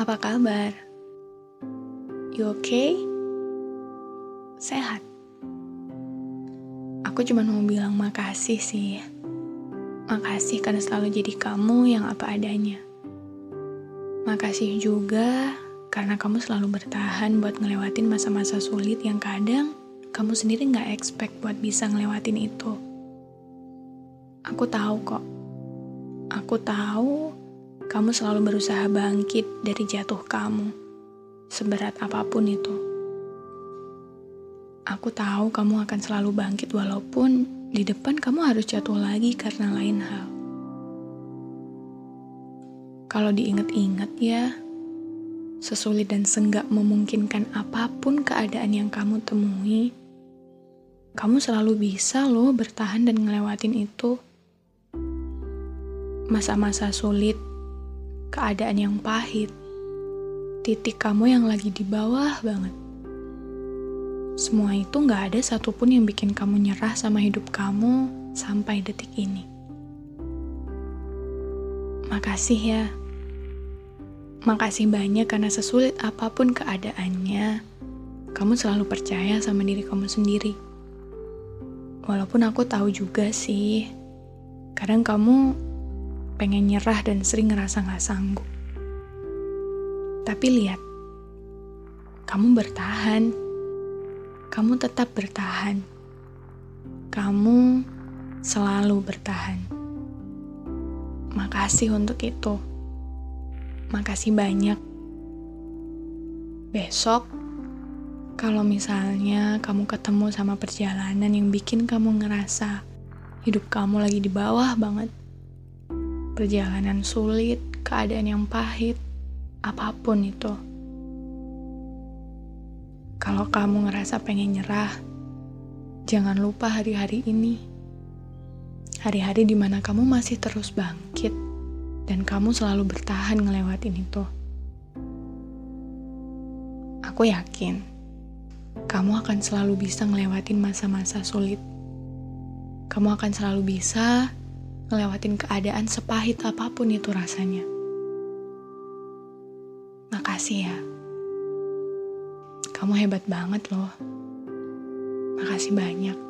Apa kabar? You okay? Sehat? Aku cuma mau bilang makasih sih. Makasih karena selalu jadi kamu yang apa adanya. Makasih juga karena kamu selalu bertahan buat ngelewatin masa-masa sulit yang kadang kamu sendiri nggak expect buat bisa ngelewatin itu. Aku tahu kok. Aku tahu kamu selalu berusaha bangkit dari jatuh kamu, seberat apa pun itu. Aku tahu kamu akan selalu bangkit walaupun di depan kamu harus jatuh lagi karena lain hal. Kalau diingat-ingat ya, sesulit dan senggak memungkinkan apa pun keadaan yang kamu temui, kamu selalu bisa loh bertahan dan ngelewatin itu. Masa-masa sulit keadaan yang pahit, titik kamu yang lagi di bawah banget. Semua itu gak ada satupun yang bikin kamu nyerah sama hidup kamu sampai detik ini. Makasih ya. Makasih banyak karena sesulit apa pun keadaannya, kamu selalu percaya sama diri kamu sendiri. Walaupun aku tahu juga sih, kadang kamu pengen nyerah dan sering ngerasa gak sanggup. Tapi lihat, kamu bertahan. Kamu tetap bertahan. Kamu selalu bertahan. Makasih untuk itu. Makasih banyak. Besok, kalau misalnya kamu ketemu sama perjalanan yang bikin kamu ngerasa hidup kamu lagi di bawah banget, perjalanan sulit, keadaan yang pahit, apa pun itu. Kalau kamu ngerasa pengen nyerah, jangan lupa hari-hari ini. Hari-hari di mana kamu masih terus bangkit dan kamu selalu bertahan ngelewatin itu. Aku yakin kamu akan selalu bisa ngelewatin masa-masa sulit. Kamu akan selalu bisa ngelewatin keadaan sepahit apa pun itu rasanya. Makasih ya. Kamu hebat banget loh. Makasih banyak.